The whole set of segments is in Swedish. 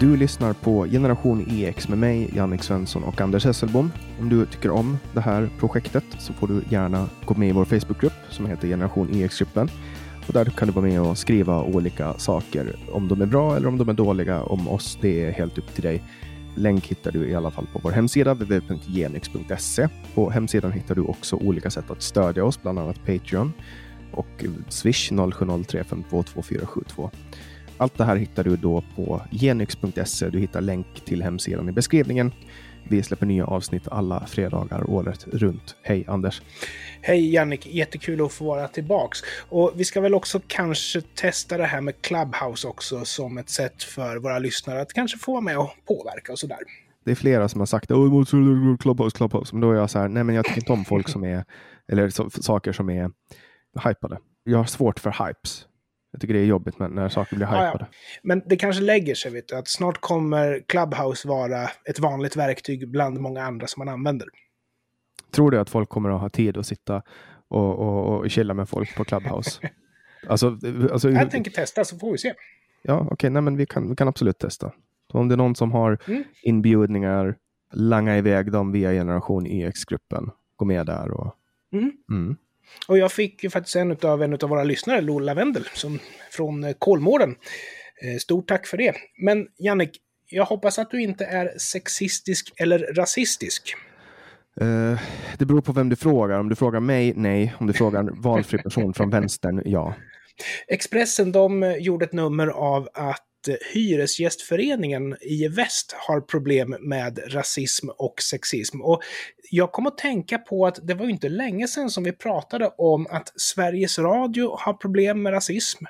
Du lyssnar på Generation EX med mig, Jannik Svensson och Anders Hesselbom. Om du tycker om det här projektet så får du gärna gå med i vår Facebookgrupp som heter Generation EX-gruppen. Och där kan du vara med och skriva olika saker. Om de är bra eller om de är dåliga om oss, det är helt upp till dig. Länk hittar du i alla fall på vår hemsida www.genix.se. På hemsidan hittar du också olika sätt att stödja oss, bland annat Patreon och Swish 0703522472. Allt det här hittar du då på genyx.se. Du hittar länk till hemsidan i beskrivningen. Vi släpper nya avsnitt alla fredagar året runt. Hej Anders! Hej Jannik, jättekul att få vara tillbaks. Och vi ska väl också kanske testa det här med Clubhouse också som ett sätt för våra lyssnare att kanske få vara med och påverka och sådär. Det är flera som har sagt att Clubhouse, Clubhouse. Men då är jag så här, nej men jag tycker inte om folk som är, eller så, saker som är hypade. Jag har svårt för hypes. Jag tycker det är jobbigt när saker blir hypade. Ja, ja. Men det kanske lägger sig, vet du, att snart kommer Clubhouse vara ett vanligt verktyg bland många andra som man använder. Tror du att folk kommer att ha tid att sitta och, och, och chilla med folk på Clubhouse? alltså, alltså, jag tänker testa så får vi se. Ja, okej, okay, nej, men vi kan, vi kan absolut testa. Om det är någon som har mm. inbjudningar, langa iväg dem via generation EX-gruppen. Gå med där och... Mm. Mm. Och jag fick ju faktiskt en av en av våra lyssnare, Lo Lavendel, som, från eh, Kolmården. Eh, stort tack för det. Men Jannik, jag hoppas att du inte är sexistisk eller rasistisk. Uh, det beror på vem du frågar. Om du frågar mig, nej. Om du frågar en valfri person från vänstern, ja. Expressen de gjorde ett nummer av att Eh, hyresgästföreningen i väst har problem med rasism och sexism. Och jag kom att tänka på att det var inte länge sedan som vi pratade om att Sveriges Radio har problem med rasism.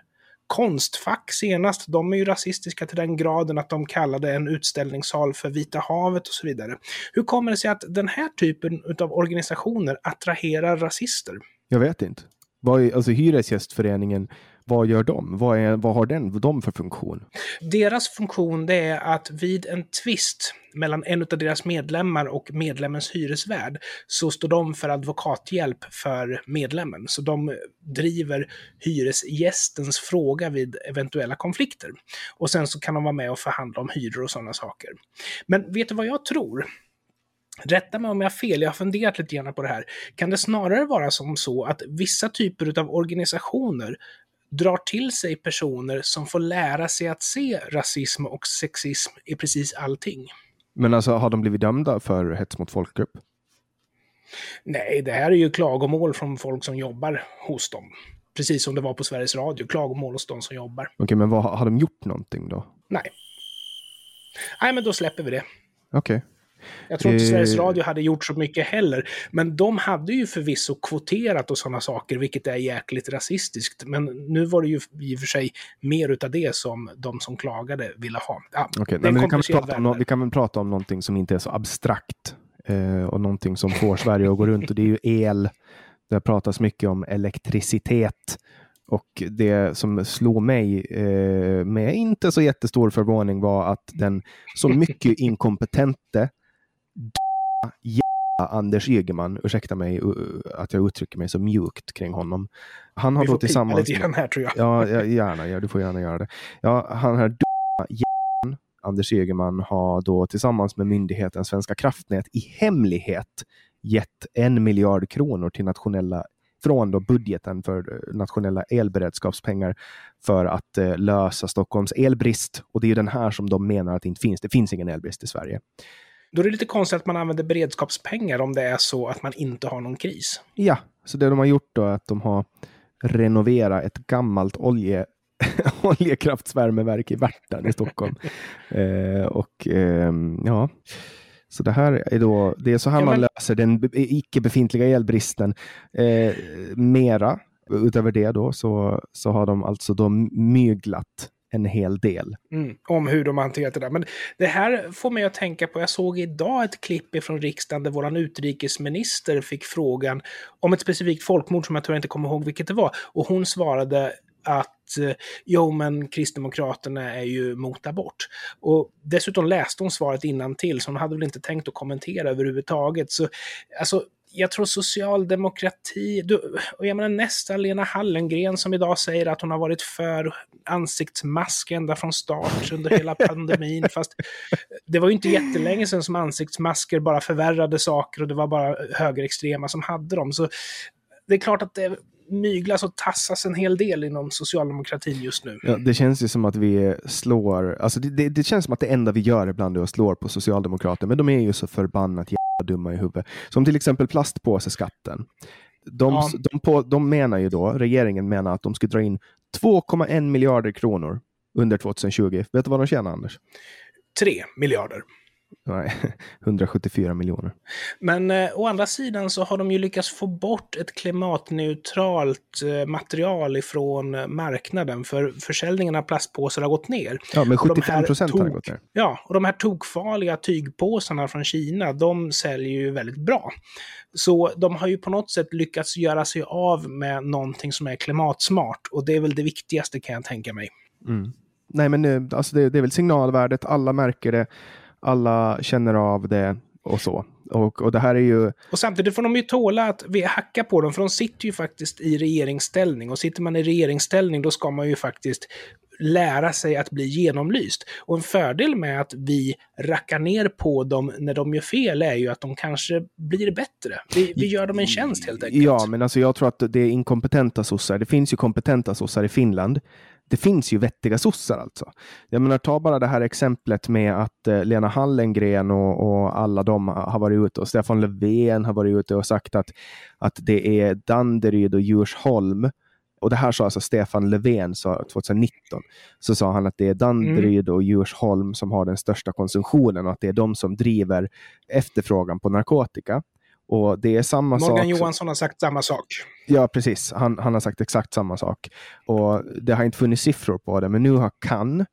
Konstfack senast, de är ju rasistiska till den graden att de kallade en utställningssal för Vita havet och så vidare. Hur kommer det sig att den här typen av organisationer attraherar rasister? Jag vet inte. Vad är, alltså Hyresgästföreningen vad gör de? Vad, är, vad har den, de för funktion? Deras funktion det är att vid en tvist mellan en av deras medlemmar och medlemmens hyresvärd så står de för advokathjälp för medlemmen. Så de driver hyresgästens fråga vid eventuella konflikter. Och sen så kan de vara med och förhandla om hyror och sådana saker. Men vet du vad jag tror? Rätta mig om jag har fel, jag har funderat lite grann på det här. Kan det snarare vara som så att vissa typer av organisationer drar till sig personer som får lära sig att se rasism och sexism i precis allting. Men alltså har de blivit dömda för hets mot folkgrupp? Nej, det här är ju klagomål från folk som jobbar hos dem. Precis som det var på Sveriges Radio, klagomål hos de som jobbar. Okej, okay, men vad, har de gjort någonting då? Nej. Nej, men då släpper vi det. Okej. Okay. Jag tror inte Sveriges Radio hade gjort så mycket heller. Men de hade ju förvisso kvoterat och sådana saker, vilket är jäkligt rasistiskt. Men nu var det ju i och för sig mer utav det som de som klagade ville ha. Ja, okay, nej, men vi, kan prata om, vi kan väl prata om någonting som inte är så abstrakt eh, och någonting som får Sverige att gå runt och det är ju el. Det pratas mycket om elektricitet. Och det som slog mig eh, med inte så jättestor förvåning var att den så mycket inkompetente Anders Ygeman, ursäkta mig att jag uttrycker mig så mjukt kring honom. Han har Vi då tillsammans... lite grann här tror jag. Ja, gärna. Ja, du får gärna göra det. Ja, han här Anders Ygeman har då tillsammans med myndigheten Svenska kraftnät i hemlighet gett en miljard kronor till nationella från då budgeten för eh, nationella elberedskapspengar för att eh, lösa Stockholms elbrist. Och det är den här som de menar att det inte finns. Det finns ingen elbrist i Sverige. Då är det lite konstigt att man använder beredskapspengar om det är så att man inte har någon kris. Ja, så det de har gjort då är att de har renoverat ett gammalt olje oljekraftsvärmeverk i Värtan i Stockholm. eh, och eh, ja, så det här är då, det är så här ja, man löser den icke befintliga elbristen. Eh, mera, utöver det då, så, så har de alltså då myglat en hel del. Mm, om hur de hanterat det där. Men det här får mig att tänka på, jag såg idag ett klipp ifrån riksdagen där våran utrikesminister fick frågan om ett specifikt folkmord som jag tror jag inte kommer ihåg vilket det var. Och hon svarade att eh, jo, men Kristdemokraterna är ju mot abort. Och dessutom läste hon svaret innan till så hon hade väl inte tänkt att kommentera överhuvudtaget. Så alltså, jag tror socialdemokrati, du, och jag menar nästa Lena Hallengren som idag säger att hon har varit för ansiktsmask ända från start under hela pandemin. Fast det var ju inte jättelänge sedan som ansiktsmasker bara förvärrade saker och det var bara högerextrema som hade dem. Så det är klart att det myglas och tassas en hel del inom socialdemokratin just nu. Ja, det känns ju som att vi slår, alltså det, det, det, känns som att det enda vi gör ibland är att slå på socialdemokrater, men de är ju så förbannat dumma i huvudet. Som till exempel plastpåseskatten. De, ja. de, på, de menar ju då, regeringen menar att de ska dra in 2,1 miljarder kronor under 2020. Vet du vad de tjänar, Anders? 3 miljarder. Nej, 174 miljoner. Men eh, å andra sidan så har de ju lyckats få bort ett klimatneutralt eh, material ifrån eh, marknaden. För försäljningen av plastpåsar har gått ner. Ja, men 75 procent har gått ner. Ja, och de här tokfarliga tygpåsarna från Kina, de säljer ju väldigt bra. Så de har ju på något sätt lyckats göra sig av med någonting som är klimatsmart. Och det är väl det viktigaste kan jag tänka mig. Mm. Nej, men eh, alltså det, det är väl signalvärdet. Alla märker det alla känner av det och så. Och, och det här är ju... Och samtidigt får de ju tåla att vi hackar på dem, för de sitter ju faktiskt i regeringsställning. Och sitter man i regeringsställning, då ska man ju faktiskt lära sig att bli genomlyst. Och en fördel med att vi rackar ner på dem när de gör fel är ju att de kanske blir bättre. Vi, vi gör dem en tjänst helt enkelt. Ja, men alltså jag tror att det är inkompetenta sossar. Det finns ju kompetenta sossar i Finland det finns ju vettiga sossar alltså. Jag menar, ta bara det här exemplet med att eh, Lena Hallengren och, och, alla de har varit ute och Stefan Löfven har varit ute och sagt att, att det är Danderyd och Djursholm och det här sa alltså Stefan Löfven sa 2019. Så sa han att det är Danderyd mm. och Djursholm som har den största konsumtionen och att det är de som driver efterfrågan på narkotika. Och det är samma Morgan sak. Johansson har sagt samma sak. Ja, precis. Han, han har sagt exakt samma sak. Och det har inte funnits siffror på det, men nu har CAN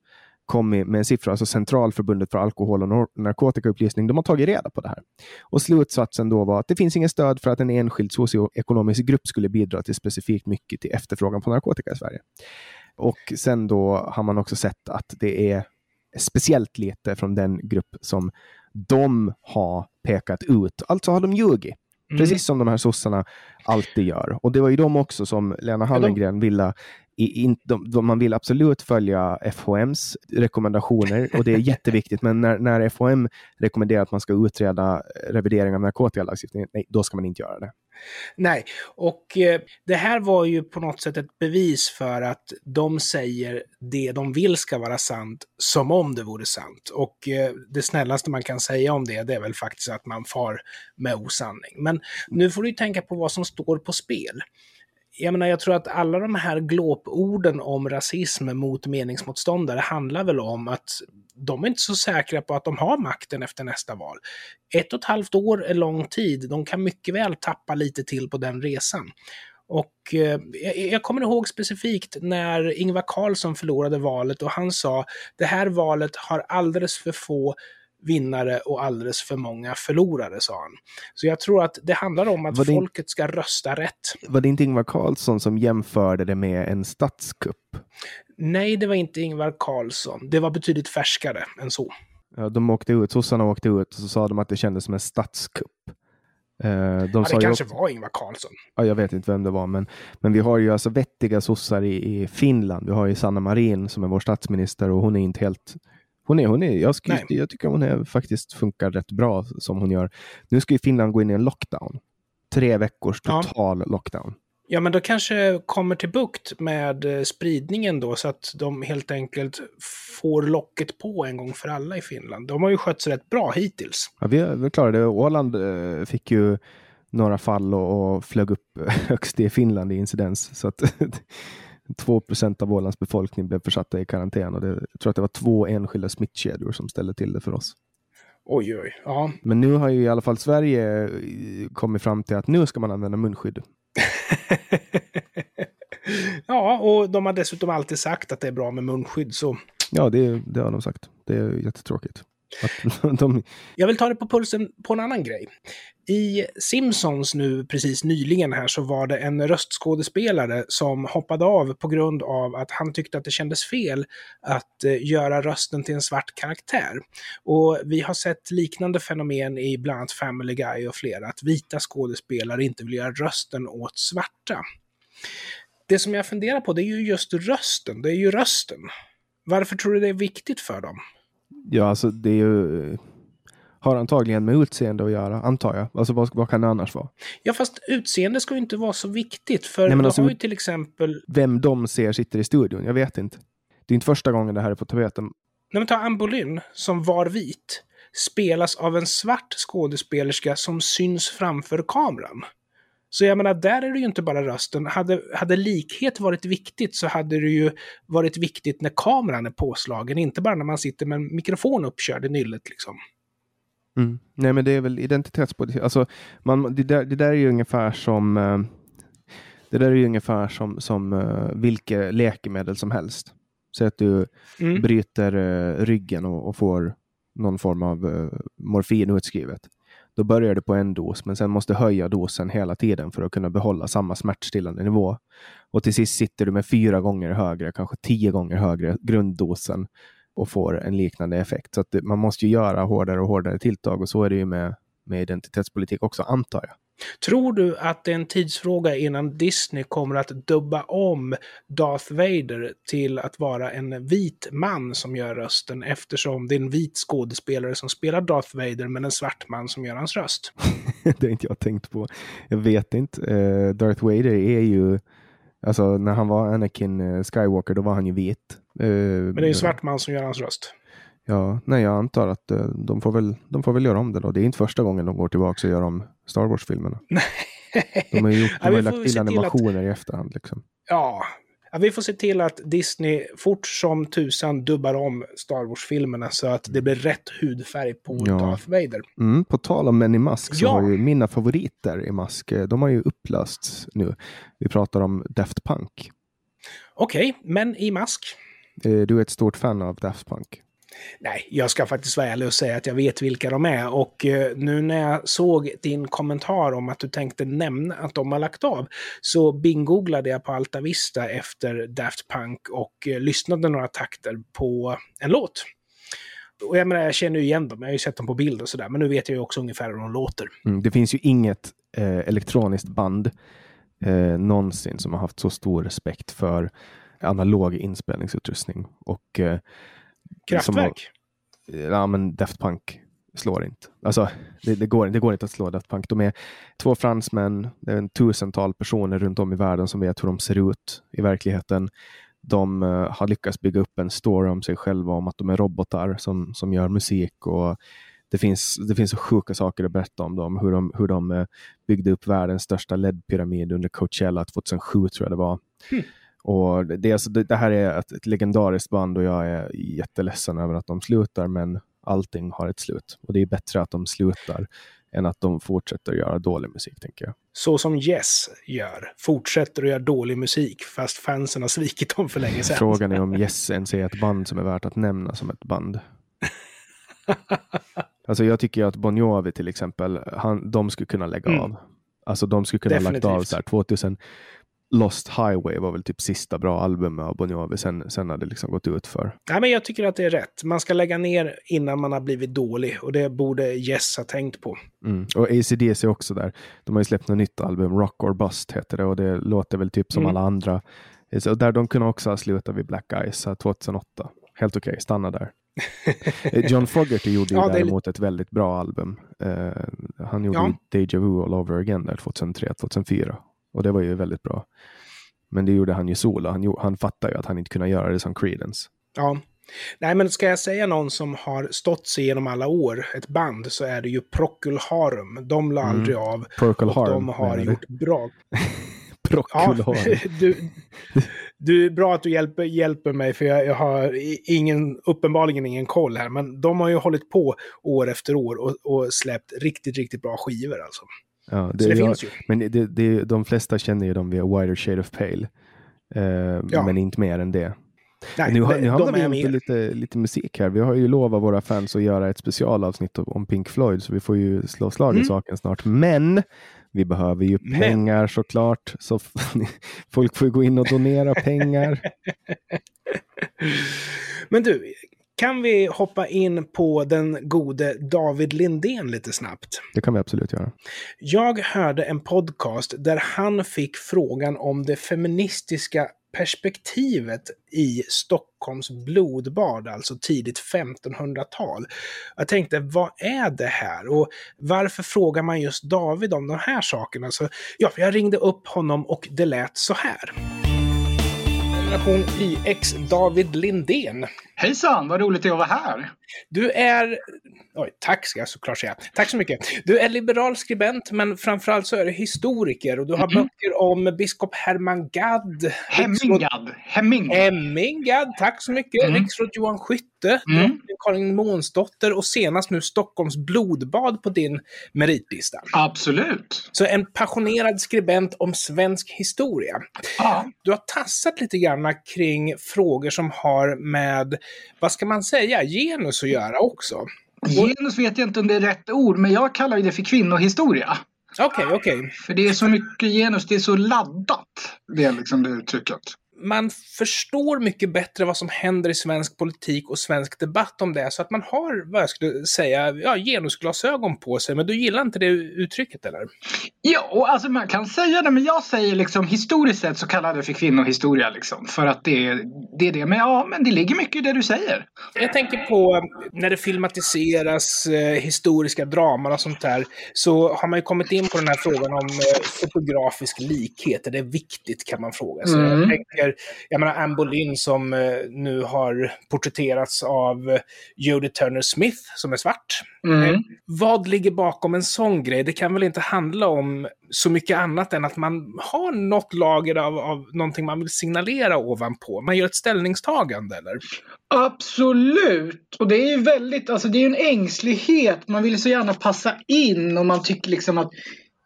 kommit med en siffra, alltså Centralförbundet för alkohol och narkotikaupplysning, de har tagit reda på det här. Och slutsatsen då var att det finns inget stöd för att en enskild socioekonomisk grupp skulle bidra till specifikt mycket till efterfrågan på narkotika i Sverige. Och sen då har man också sett att det är speciellt lite från den grupp som de har pekat ut. Alltså har de ljugit. Mm. Precis som de här sossarna alltid gör. Och det var ju de också som Lena Hallengren ville i, in, de, de, man vill absolut följa FHMs rekommendationer och det är jätteviktigt. Men när, när FHM rekommenderar att man ska utreda revidering av narkotikalagstiftningen, nej, då ska man inte göra det. Nej, och eh, det här var ju på något sätt ett bevis för att de säger det de vill ska vara sant som om det vore sant. Och eh, det snällaste man kan säga om det, det är väl faktiskt att man far med osanning. Men nu får du tänka på vad som står på spel jag menar, jag tror att alla de här glåporden om rasism mot meningsmotståndare handlar väl om att de är inte så säkra på att de har makten efter nästa val. Ett och ett halvt år är lång tid. De kan mycket väl tappa lite till på den resan. Och eh, jag kommer ihåg specifikt när Ingvar Carlsson förlorade valet och han sa det här valet har alldeles för få vinnare och alldeles för många förlorare, sa han. Så jag tror att det handlar om att folket ska rösta rätt. Var det inte Ingvar Carlsson som jämförde det med en statskupp? Nej, det var inte Ingvar Carlsson. Det var betydligt färskare än så. Ja, de åkte ut, sossarna åkte ut och så sa de att det kändes som en statskupp. Eh, de ja, det kanske också, var Ingvar Carlsson. Ja, jag vet inte vem det var, men, men vi har ju alltså vettiga sossar i, i Finland. Vi har ju Sanna Marin som är vår statsminister och hon är inte helt hon är, hon är, jag, skulle, jag tycker hon är, faktiskt funkar rätt bra som hon gör. Nu ska ju Finland gå in i en lockdown. Tre veckors total ja. lockdown. Ja, men då kanske kommer till bukt med eh, spridningen då, så att de helt enkelt får locket på en gång för alla i Finland. De har ju skött sig rätt bra hittills. Ja, vi, vi klarade det. Åland eh, fick ju några fall och, och flög upp högst i Finland i incidens. Så att 2% av Ålands befolkning blev försatta i karantän och det, jag tror att det var två enskilda smittkedjor som ställde till det för oss. Oj, oj. Ja. Men nu har ju i alla fall Sverige eh, kommit fram till att nu ska man använda munskydd. ja, och de har dessutom alltid sagt att det är bra med munskydd. Så... Ja, det, det har de sagt. Det är jättetråkigt. De, Jag vill ta det på pulsen på en annan grej. I Simpsons nu precis nyligen här så var det en röstskådespelare som hoppade av på grund av att han tyckte att det kändes fel att eh, göra rösten till en svart karaktär. Och vi har sett liknande fenomen i bland annat Family Guy och flera, att vita skådespelare inte vill göra rösten åt svarta. Det som jag funderar på det är ju just rösten, det är ju rösten. Varför tror du det är viktigt för dem? Ja, alltså det är ju, har antagligen med utseende att göra, antar jag. Alltså vad, vad kan det annars vara? Ja, fast utseende ska ju inte vara så viktigt, för Nej, men alltså- har ju till exempel Vem de ser sitter i studion, jag vet inte. Det är inte första gången det här är på tapeten. När man tar Anne Boleyn, som var vit, spelas av en svart skådespelerska som syns framför kameran. Så jag menar, där är det ju inte bara rösten. Hade, hade likhet varit viktigt så hade det ju varit viktigt när kameran är påslagen, inte bara när man sitter med en mikrofon uppkörd i nyllet liksom. Mm. Nej, men det är väl identitetspolitik. Alltså, man, det, där, det där är ju ungefär som eh, det där är ju ungefär som, som uh, vilket läkemedel som helst. Så att du Mm. bryter eh, ryggen och, och får någon form av eh, morfin utskrivet. Då börjar du på en dos, men sen måste höja dosen hela tiden för att kunna behålla samma smärtstillande nivå. Och till sist sitter du med fyra gånger högre, kanske tio gånger högre grunddosen och får en liknande effekt. Så att man måste ju göra hårdare och hårdare tilltag och så är det ju med, med identitetspolitik också, antar jag. Tror du att det är en tidsfråga innan Disney kommer att dubba om Darth Vader till att vara en vit man som gör rösten eftersom det är en vit skådespelare som spelar Darth Vader men en svart man som gör hans röst? det har inte jag tänkt på. Jag vet inte. Uh, Darth Vader är ju, alltså när han var Anakin eh, Skywalker, då var han ju vit. Eh, Men det är en svart man som gör hans röst. Ja, nej, jag antar att eh, de, får väl, de får väl göra om det då. Det är inte första gången de går tillbaka och gör om Star Wars-filmerna. De har ju, gjort, de Ja, har får lagt till till att- animationer i efterhand. Liksom. Ja. ja, vi får se till att Disney fort som tusan dubbar om Star Wars-filmerna så att det blir rätt hudfärg på Ja. Darth Vader. Mm, på tal om Men i Mask så Ja. har ju mina favoriter i Mask, eh, de har ju upplösts nu. Vi pratar om Daft Punk. Okej, men i mask. Eh, Du är ett stort fan av Daft Punk. Nej, jag ska faktiskt vara ärlig och säga att jag vet vilka de är. Och eh, nu när jag såg din kommentar om att du tänkte nämna att de har lagt av, så bingooglade jag på Alta Vista efter Daft Punk och eh, lyssnade några takter på en låt. Och jag menar, jag känner ju igen dem, jag har ju sett dem på bild och sådär, men nu vet jag ju också ungefär hur de låter. Mm, det finns ju inget eh, elektroniskt band eh, någonsin som har haft så stor respekt för analog inspelningsutrustning. Och eh, som har- ja, men Daft Punk slår inte. Alltså, det, det, går, det går inte att slå Daft Punk. De är två fransmän, det är en tusental personer runt om i världen som vet hur de ser ut i verkligheten. De eh, har lyckats bygga upp en story om sig själva, om att de är robotar som, som gör musik. och det finns, det finns så sjuka saker att berätta om dem. Hur de, hur de eh, byggde upp världens största LED-pyramid under Coachella 2007 tror jag det var. Hmm. Och det, alltså, det, det här är ett, ett legendariskt band och jag är jätteledsen över att de slutar, men allting har ett slut. Och det är bättre att de slutar än att de fortsätter göra dålig musik, tänker jag. Så som Yes gör. Fortsätter att göra dålig musik fast fansen har svikit dem för länge sedan. Frågan är om Yes ens är ett band som är värt att nämna som ett band. Alltså jag tycker att Bon Jovi till exempel, han, de skulle kunna lägga Mm. av. Alltså de skulle kunna ha lagt av så här 2000. Lost Highway var väl typ sista bra albumet av Bon Jovi, sen, sen hade det liksom gått ut för. Nej, men jag tycker att det är rätt. Man ska lägga ner innan man har blivit dålig. Och det borde Yes ha tänkt på. Mm. Och ACDC också där. De har ju släppt något nytt album, Rock or Bust heter det och det låter väl typ som Mm. alla andra. Så där de kunde också ha slutat vid Black Eyes här 2008. Helt okej, stanna där. John Fogerty gjorde ju Ja, det är däremot ett väldigt bra album. Eh, han gjorde Ja. Deja Vu All Over Again där 2003-2004 och det var ju väldigt bra. Men det gjorde han ju solo. Han, han fattar ju att han inte kunde göra det som Creedence. Ja. Nej, men ska jag säga någon som har stått sig genom alla år, ett band, så är det ju Procol Harum. De la Mm. aldrig av. Procol Och Harum. de har gjort bra. Procol Ja, du, du bra att du hjälper, hjälper mig, för jag, jag har ingen, uppenbarligen ingen koll här. Men de har ju hållit på år efter år och, och släppt riktigt, riktigt bra skivor alltså. Ja, Så det jag- finns ju. Men det, det, de flesta känner ju dem via Wider Shade of Pale. Eh, Ja. Men inte mer än det. Nej, nu, nu hamnar vi på lite, lite musik här. Vi har ju lovat våra fans att göra ett specialavsnitt om Pink Floyd, så vi får ju slå slag i mm. saken snart. Men vi behöver ju pengar Men. såklart, så folk får gå in och donera pengar. Men du, kan vi hoppa in på den gode David Lindén lite snabbt? Det kan vi absolut göra. Jag hörde en podcast där han fick frågan om det feministiska perspektivet i Stockholms blodbad, alltså tidigt 1500-tal. Jag tänkte, vad är det här? Och varför frågar man just David om de här sakerna? Så, ja, jag ringde upp honom och det lät så här. Generation YX David Lindén. Hejsan, vad roligt det är att vara här. Du är... Oj, tack ska jag såklart säga. Tack så mycket. Du är liberal skribent, men framförallt så är du historiker och du har mm -hmm. böcker om biskop Herman Gadd. Hemmingad. Hemmingad. Hemmingad, tack så mycket. Mm. Riksråd Johan Skytte, mm. Karin Månsdotter och senast nu Stockholms blodbad på din meritlista. Absolut. Så en passionerad skribent om svensk historia. Ja. Du har tassat lite grann kring frågor som har med vad ska man säga, genus att göra också. Genus vet jag inte om det är rätt ord, men jag kallar det för kvinnohistoria. Okej, okay, okej. Okay. För det är så mycket genus, det är så laddat, det är liksom det uttrycket man förstår mycket bättre vad som händer i svensk politik och svensk debatt om det. Så att man har, vad jag skulle säga, ja, genusglasögon på sig. Men du gillar inte det uttrycket eller? Jo, alltså man kan säga det, men jag säger liksom historiskt sett så kallar det för kvinnohistoria liksom. För att det, det är det. Men ja, men det ligger mycket i det du säger. Jag tänker på när det filmatiseras eh, historiska draman och sånt där. Så har man ju kommit in på den här frågan om eh, fotografisk likhet. Är det viktigt kan man fråga sig. Mm. Jag tänker tänker, jag menar Anne Boleyn som eh, nu har porträtterats av eh, Jodie Turner Smith som är svart. Mm. Eh, vad ligger bakom en sån grej? Det kan väl inte handla om så mycket annat än att man har något lager av, av någonting man vill signalera ovanpå. Man gör ett ställningstagande, eller? Absolut! Och det är ju väldigt, alltså det är en ängslighet. Man vill så gärna passa in och man tycker liksom att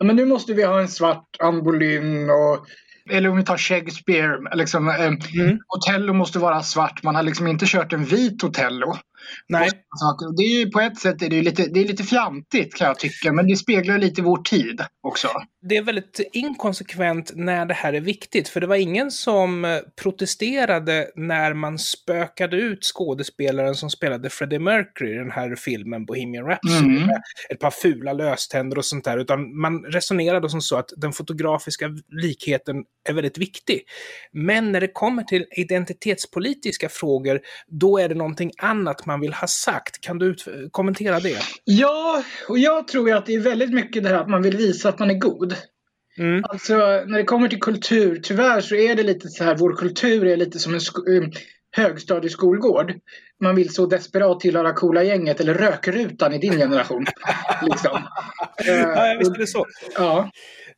men nu måste vi ha en svart Anne Boleyn och eller om vi tar Shakespeare, liksom, eh, mm. Otello måste vara svart. Man har liksom inte kört en vit Otello. Nej. Det är ju, på ett sätt är det, lite, det är lite fjantigt kan jag tycka, men det speglar lite vår tid också. Det är väldigt inkonsekvent när det här är viktigt, för det var ingen som protesterade när man spökade ut skådespelaren som spelade Freddie Mercury i den här filmen Bohemian Rhapsody mm. med ett par fula löständer och sånt där, utan man resonerade som så att den fotografiska likheten är väldigt viktig. Men när det kommer till identitetspolitiska frågor, då är det någonting annat man vill ha sagt. Kan du kommentera det? Ja, och jag tror att det är väldigt mycket det här att man vill visa att man är god. Mm. Alltså när det kommer till kultur, tyvärr så är det lite så här, vår kultur är lite som en eh, högstadieskolgård. Man vill så desperat tillhöra coola gänget eller rökrutan i din generation. liksom. ja, visst är det så. Ja.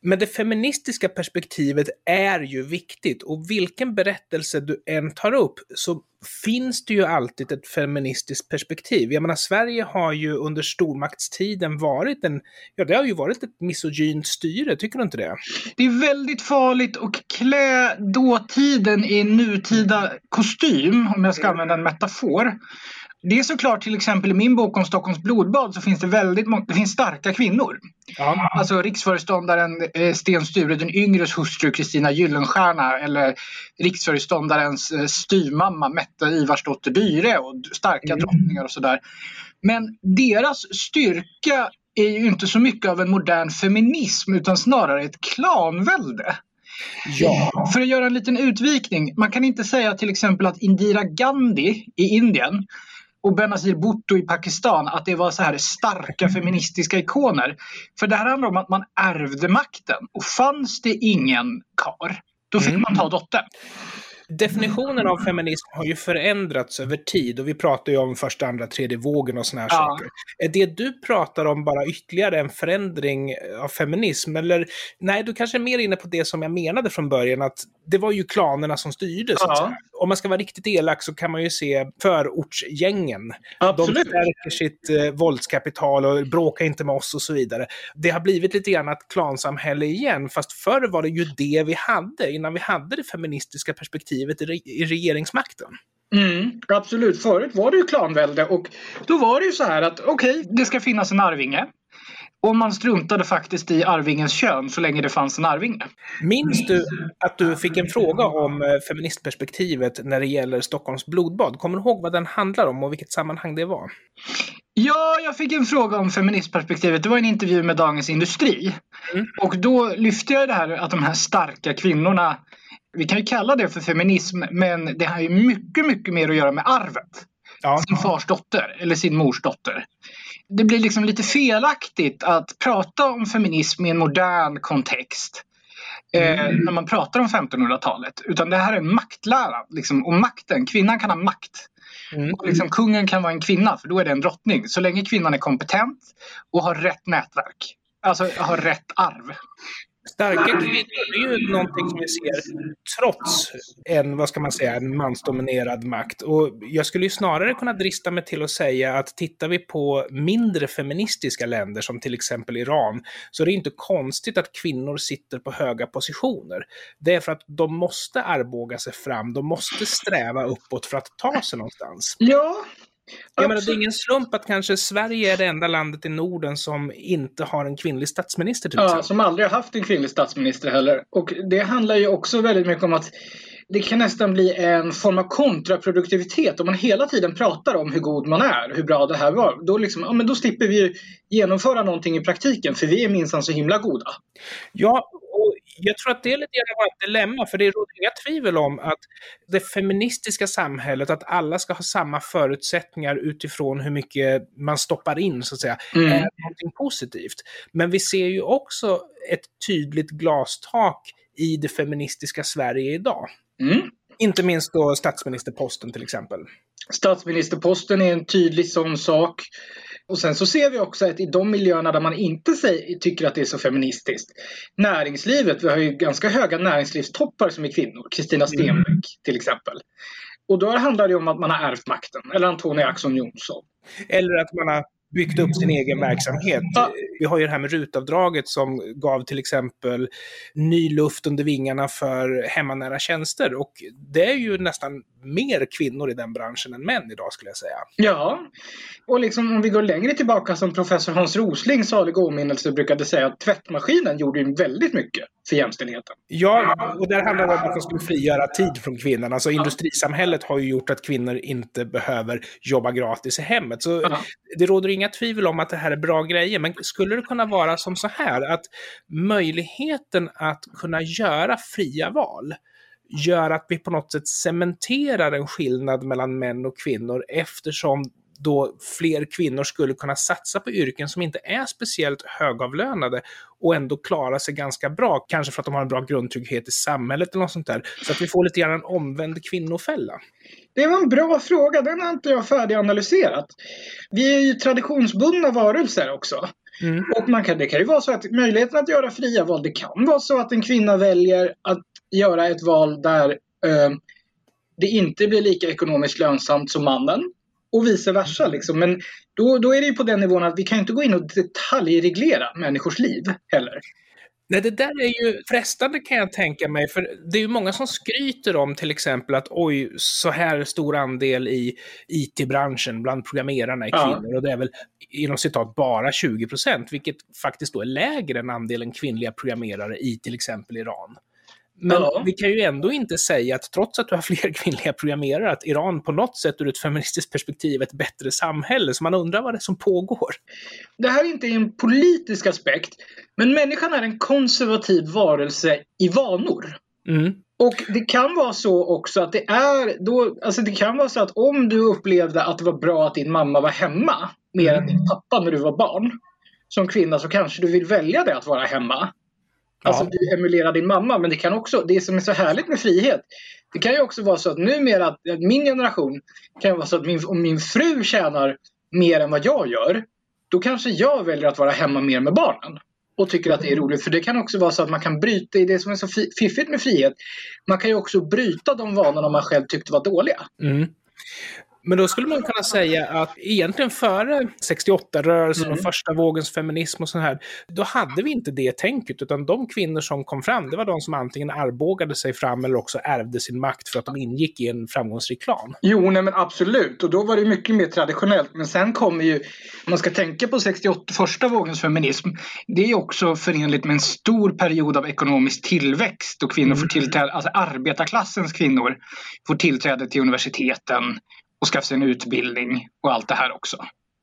Men det feministiska perspektivet är ju viktigt och vilken berättelse du än tar upp så finns det ju alltid ett feministiskt perspektiv. Jag menar, Sverige har ju under stormaktstiden varit en, ja det har ju varit ett misogynt styre, tycker du inte det? Det är väldigt farligt att klä dåtiden i nutida kostym, om jag ska använda en metafor. Det är såklart till exempel i min bok om Stockholms blodbad så finns det väldigt många, det finns starka kvinnor. Ja. Alltså riksföreståndaren eh, Sten Sture den yngres hustru Kristina Gyllenstierna eller riksföreståndarens eh, styvmamma Mette Ivarsdotter Dyre och starka mm. drottningar och sådär. Men deras styrka är ju inte så mycket av en modern feminism utan snarare ett klanvälde. Ja. För att göra en liten utvikning. Man kan inte säga till exempel att Indira Gandhi i Indien och Benazir Bhutto i Pakistan att det var så här starka feministiska ikoner. För det här handlar om att man ärvde makten och fanns det ingen kar, då fick mm. man ta dottern. Definitionen av feminism har ju förändrats över tid och vi pratar ju om första, andra, tredje vågen och såna här ja. saker. Är det du pratar om bara ytterligare en förändring av feminism? Eller nej, du kanske är mer inne på det som jag menade från början, att det var ju klanerna som styrde. Säga. Om man ska vara riktigt elak så kan man ju se förortsgängen. Absolut. De stärker sitt eh, våldskapital och bråkar inte med oss och så vidare. Det har blivit lite grann ett klansamhälle igen, fast förr var det ju det vi hade, innan vi hade det feministiska perspektivet i, re i regeringsmakten. Mm, absolut. Förut var det ju klanvälde och då var det ju så här att okej, okay, det ska finnas en arvinge. Och man struntade faktiskt i arvingens kön så länge det fanns en arvinge. Minns du att du fick en fråga om eh, feministperspektivet när det gäller Stockholms blodbad? Kommer du ihåg vad den handlar om och vilket sammanhang det var? Ja, jag fick en fråga om feministperspektivet. Det var en intervju med Dagens Industri. Mm. Och då lyfte jag det här att de här starka kvinnorna, vi kan ju kalla det för feminism, men det har ju mycket, mycket mer att göra med arvet. Ja. Sin fars dotter eller sin mors dotter. Det blir liksom lite felaktigt att prata om feminism i en modern kontext. Eh, mm. när man pratar om 1500-talet. Utan det här är en maktlära. Liksom, och makten, kvinnan kan ha makt. Mm. Och liksom, kungen kan vara en kvinna för då är det en drottning. Så länge kvinnan är kompetent och har rätt nätverk. Alltså har rätt arv. Starka kvinnor är ju någonting som vi ser trots en, vad ska man säga, en mansdominerad makt. Och jag skulle ju snarare kunna drista mig till att säga att tittar vi på mindre feministiska länder som till exempel Iran så är det inte konstigt att kvinnor sitter på höga positioner. Det är för att de måste armbåga sig fram, de måste sträva uppåt för att ta sig någonstans. Ja, jag menar, det är ingen slump att kanske Sverige är det enda landet i Norden som inte har en kvinnlig statsminister. Till ja, som aldrig har haft en kvinnlig statsminister heller. Och det handlar ju också väldigt mycket om att det kan nästan bli en form av kontraproduktivitet om man hela tiden pratar om hur god man är, hur bra det här var. Då, liksom, ja, men då slipper vi genomföra någonting i praktiken för vi är minsann så himla goda. Ja, jag tror att det är lite grann ett dilemma, för det råder inga tvivel om att det feministiska samhället, att alla ska ha samma förutsättningar utifrån hur mycket man stoppar in, så att säga, mm. är någonting positivt. Men vi ser ju också ett tydligt glastak i det feministiska Sverige idag. Mm. Inte minst då statsministerposten till exempel. Statsministerposten är en tydlig sån sak. Och sen så ser vi också att i de miljöerna där man inte säger, tycker att det är så feministiskt. Näringslivet, vi har ju ganska höga näringslivstoppar som är kvinnor. Kristina mm. Stenbeck mm. till exempel. Och då handlar det om att man har ärvt makten. Eller Antonia Axon Johnson. Eller att man har byggt upp sin egen verksamhet. Ja. Vi har ju det här med rutavdraget som gav till exempel ny luft under vingarna för hemmanära tjänster. Och det är ju nästan mer kvinnor i den branschen än män idag skulle jag säga. Ja, och liksom om vi går längre tillbaka som professor Hans Rosling, salig åminnelse, brukade säga att tvättmaskinen gjorde ju väldigt mycket för jämställdheten. Ja, och där handlar det om att man skulle frigöra tid från kvinnan. Alltså industrisamhället har ju gjort att kvinnor inte behöver jobba gratis i hemmet. Så ja. det råder inga tvivel om att det här är bra grejer. Men skulle det kunna vara som så här att möjligheten att kunna göra fria val gör att vi på något sätt cementerar en skillnad mellan män och kvinnor eftersom då fler kvinnor skulle kunna satsa på yrken som inte är speciellt högavlönade och ändå klara sig ganska bra. Kanske för att de har en bra grundtrygghet i samhället eller något sånt där. Så att vi får lite grann en omvänd kvinnofälla. Det var en bra fråga, den har inte jag färdiganalyserat. Vi är ju traditionsbundna varelser också. Mm. Och man kan, det kan ju vara så att möjligheten att göra fria val, det kan vara så att en kvinna väljer att göra ett val där eh, det inte blir lika ekonomiskt lönsamt som mannen. Och vice versa. Liksom. Men då, då är det ju på den nivån att vi kan inte gå in och detaljreglera människors liv heller. Nej, det där är ju frestande kan jag tänka mig, för det är ju många som skryter om till exempel att oj, så här stor andel i IT-branschen bland programmerarna är kvinnor ja. och det är väl inom citat bara 20 procent, vilket faktiskt då är lägre än andelen kvinnliga programmerare i till exempel Iran. Men ja. vi kan ju ändå inte säga att trots att du har fler kvinnliga programmerare, att Iran på något sätt ur ett feministiskt perspektiv är ett bättre samhälle. Så man undrar vad det är som pågår. Det här är inte en politisk aspekt, men människan är en konservativ varelse i vanor. Mm. Och det kan vara så också att det är då, alltså det kan vara så att om du upplevde att det var bra att din mamma var hemma mer än din pappa när du var barn. Som kvinna så kanske du vill välja det att vara hemma. Alltså du emulerar din mamma. Men det kan också, det som är så härligt med frihet. Det kan ju också vara så att numera, att min generation, kan vara så att min, om min fru tjänar mer än vad jag gör. Då kanske jag väljer att vara hemma mer med barnen. Och tycker att det är roligt. För det kan också vara så att man kan bryta i det som är så fiffigt med frihet. Man kan ju också bryta de vanorna man själv tyckte var dåliga. Mm. Men då skulle man kunna säga att egentligen före 68-rörelsen mm. och första vågens feminism och sånt här, då hade vi inte det tänket, utan de kvinnor som kom fram, det var de som antingen arbågade sig fram eller också ärvde sin makt för att de ingick i en framgångsrik klan. Jo, nej men absolut, och då var det mycket mer traditionellt. Men sen kommer ju, om man ska tänka på 68, första vågens feminism, det är också förenligt med en stor period av ekonomisk tillväxt och kvinnor mm. får tillträde, alltså arbetarklassens kvinnor får tillträde till universiteten och skaffa sig en utbildning och allt det här också.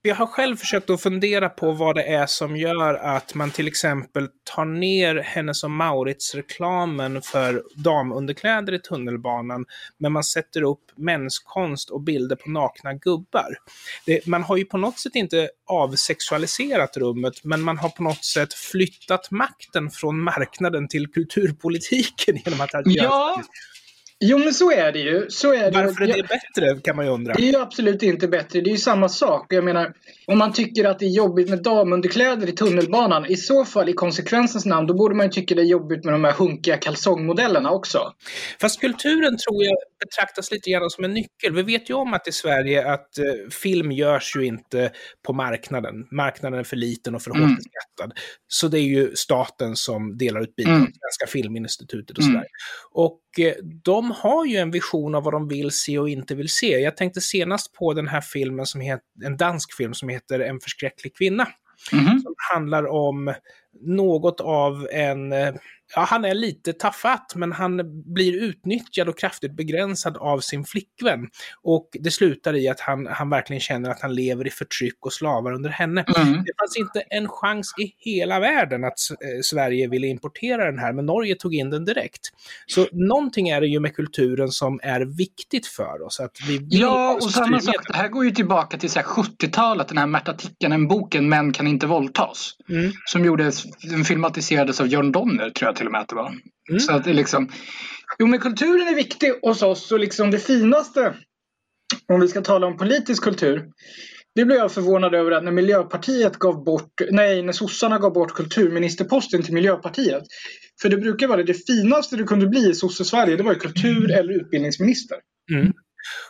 Jag har själv försökt att fundera på vad det är som gör att man till exempel tar ner Hennes och Maurits-reklamen för damunderkläder i tunnelbanan, men man sätter upp menskonst och bilder på nakna gubbar. Det, man har ju på något sätt inte avsexualiserat rummet, men man har på något sätt flyttat makten från marknaden till kulturpolitiken genom att ja. Jo men så är det ju. Så är det. Varför är det bättre kan man ju undra. Det är ju absolut inte bättre. Det är ju samma sak. Jag menar, om man tycker att det är jobbigt med damunderkläder i tunnelbanan, i så fall i konsekvensens namn, då borde man ju tycka det är jobbigt med de här hunkiga kalsongmodellerna också. Fast kulturen tror jag betraktas lite grann som en nyckel. Vi vet ju om att i Sverige att eh, film görs ju inte på marknaden. Marknaden är för liten och för hårt mm. beskattad. Så det är ju staten som delar ut bidrag, mm. Svenska Filminstitutet och sådär. Mm. Och eh, de har ju en vision av vad de vill se och inte vill se. Jag tänkte senast på den här filmen som heter, en dansk film som heter En förskräcklig kvinna. Mm. Som handlar om något av en eh, ja, han är lite tafatt, men han blir utnyttjad och kraftigt begränsad av sin flickvän. Och det slutar i att han, han verkligen känner att han lever i förtryck och slavar under henne. Mm. Det fanns inte en chans i hela världen att eh, Sverige ville importera den här, men Norge tog in den direkt. Så någonting är det ju med kulturen som är viktigt för oss. Att vi ja, och samma sak, det här går ju tillbaka till 70-talet, den här Märta Tikkanen-boken Män kan inte våldtas. Mm. Som gjordes, filmatiserades av Jörn Donner, tror jag till och med att det var. Mm. Så att det liksom, jo men kulturen är viktig hos oss och liksom det finaste, om vi ska tala om politisk kultur, det blev jag förvånad över att när Miljöpartiet gav bort, nej när sossarna gav bort kulturministerposten till Miljöpartiet. För det brukar vara det, det finaste du kunde bli i sosse-Sverige, det var ju kultur eller utbildningsminister. Mm.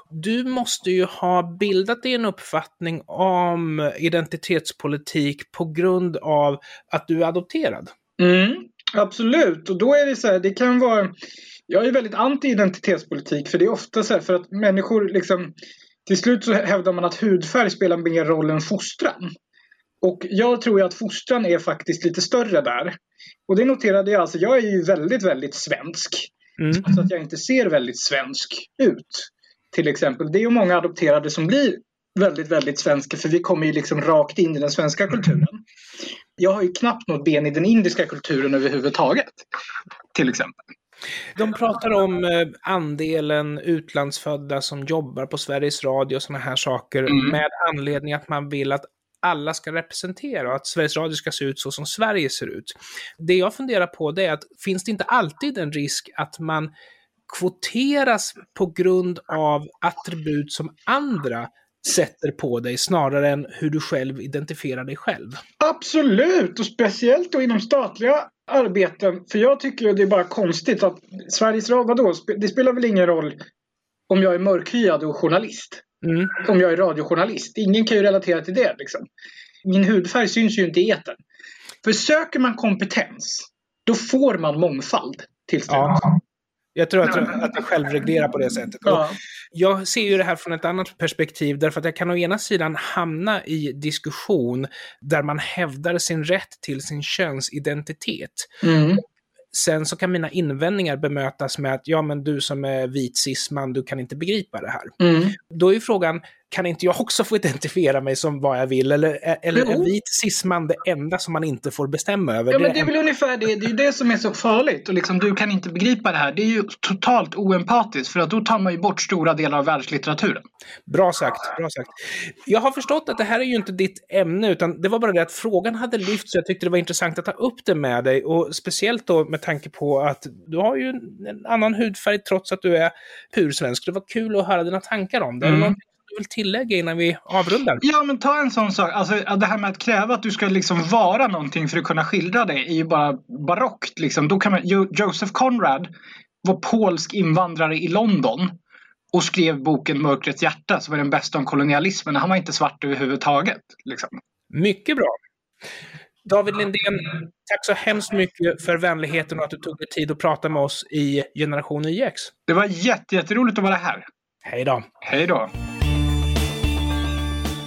Du måste ju ha bildat dig en uppfattning om identitetspolitik på grund av att du är adopterad. Mm. Absolut, och då är det så här, det kan vara... Jag är väldigt anti-identitetspolitik för det är ofta så här för att människor liksom... Till slut så hävdar man att hudfärg spelar mer roll än fostran. Och jag tror ju att fostran är faktiskt lite större där. Och det noterade jag, alltså jag är ju väldigt, väldigt svensk. Mm. Så att jag inte ser väldigt svensk ut. Till exempel. Det är ju många adopterade som blir väldigt, väldigt svenska för vi kommer ju liksom rakt in i den svenska kulturen jag har ju knappt något ben i den indiska kulturen överhuvudtaget. Till exempel. De pratar om eh, andelen utlandsfödda som jobbar på Sveriges Radio och sådana här saker mm. med anledning att man vill att alla ska representera och att Sveriges Radio ska se ut så som Sverige ser ut. Det jag funderar på det är att finns det inte alltid en risk att man kvoteras på grund av attribut som andra sätter på dig snarare än hur du själv identifierar dig själv. Absolut! Och speciellt då inom statliga arbeten. För jag tycker det är bara konstigt att Sveriges Radio, vadå? Det spelar väl ingen roll om jag är mörkhyad och journalist? Mm. Om jag är radiojournalist. Ingen kan ju relatera till det liksom. Min hudfärg syns ju inte i etern. För söker man kompetens, då får man mångfald till slut. Ja. Jag tror att, att det självreglerar på det sättet. Ja. Jag ser ju det här från ett annat perspektiv, därför att jag kan å ena sidan hamna i diskussion där man hävdar sin rätt till sin könsidentitet. Mm. Sen så kan mina invändningar bemötas med att ja, men du som är vit cisman, du kan inte begripa det här. Mm. Då är frågan, kan inte jag också få identifiera mig som vad jag vill? Eller, eller är vit cisman det enda som man inte får bestämma över? Ja, men det är väl ungefär det. Det är ju det som är så farligt. Och liksom, du kan inte begripa det här. Det är ju totalt oempatiskt för att då tar man ju bort stora delar av världslitteraturen. Bra sagt, bra sagt. Jag har förstått att det här är ju inte ditt ämne, utan det var bara det att frågan hade lyfts så jag tyckte det var intressant att ta upp det med dig. Och speciellt då med tanke på att du har ju en annan hudfärg trots att du är pursvensk. Det var kul att höra dina tankar om det. Mm du vill tillägga innan vi avrundar? Ja, men ta en sån sak. Alltså, det här med att kräva att du ska liksom vara någonting för att kunna skildra det är ju bara barockt. Liksom. Då kan man, Joseph Conrad var polsk invandrare i London och skrev boken Mörkrets hjärta som var den bästa om kolonialismen. Han var inte svart överhuvudtaget. Liksom. Mycket bra. David Lindén, tack så hemskt mycket för vänligheten och att du tog dig tid att prata med oss i Generation IX. Det var jätteroligt att vara här. Hej då. Hej då.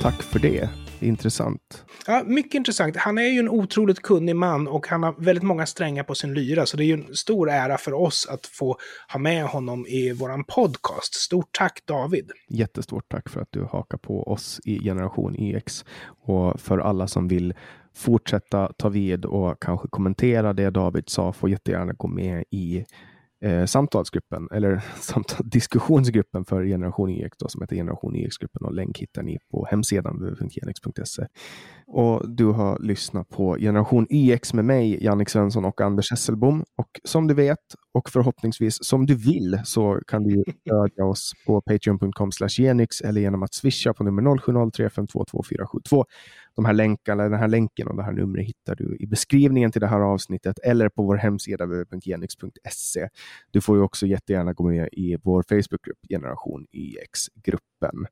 Tack för det. Intressant. Ja, mycket intressant. Han är ju en otroligt kunnig man och han har väldigt många strängar på sin lyra. Så det är ju en stor ära för oss att få ha med honom i våran podcast. Stort tack David! Jättestort tack för att du hakar på oss i Generation EX. Och för alla som vill fortsätta ta vid och kanske kommentera det David sa får jättegärna gå med i eh, samtalsgruppen eller samtal, diskussionsgruppen för Generation EX då, som heter Generation EX-gruppen och länk hittar ni på hemsidan www.genex.se. Och du har lyssnat på Generation EX med mig, Jannik Svensson och Anders Hesselbom. Och som du vet och förhoppningsvis som du vill så kan du stödja oss på patreon.com genix eller genom att swisha på nummer 0703522472 de här länkarna, den här länken och det här numret hittar du i beskrivningen till det här avsnittet eller på vår hemsida www.genix.se. Du får ju också jättegärna gå med i vår Facebookgrupp Generation YX-gruppen. E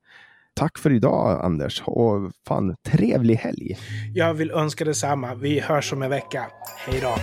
Tack för idag Anders och fan trevlig helg! Jag vill önska detsamma. Vi hörs om en vecka. Hej då!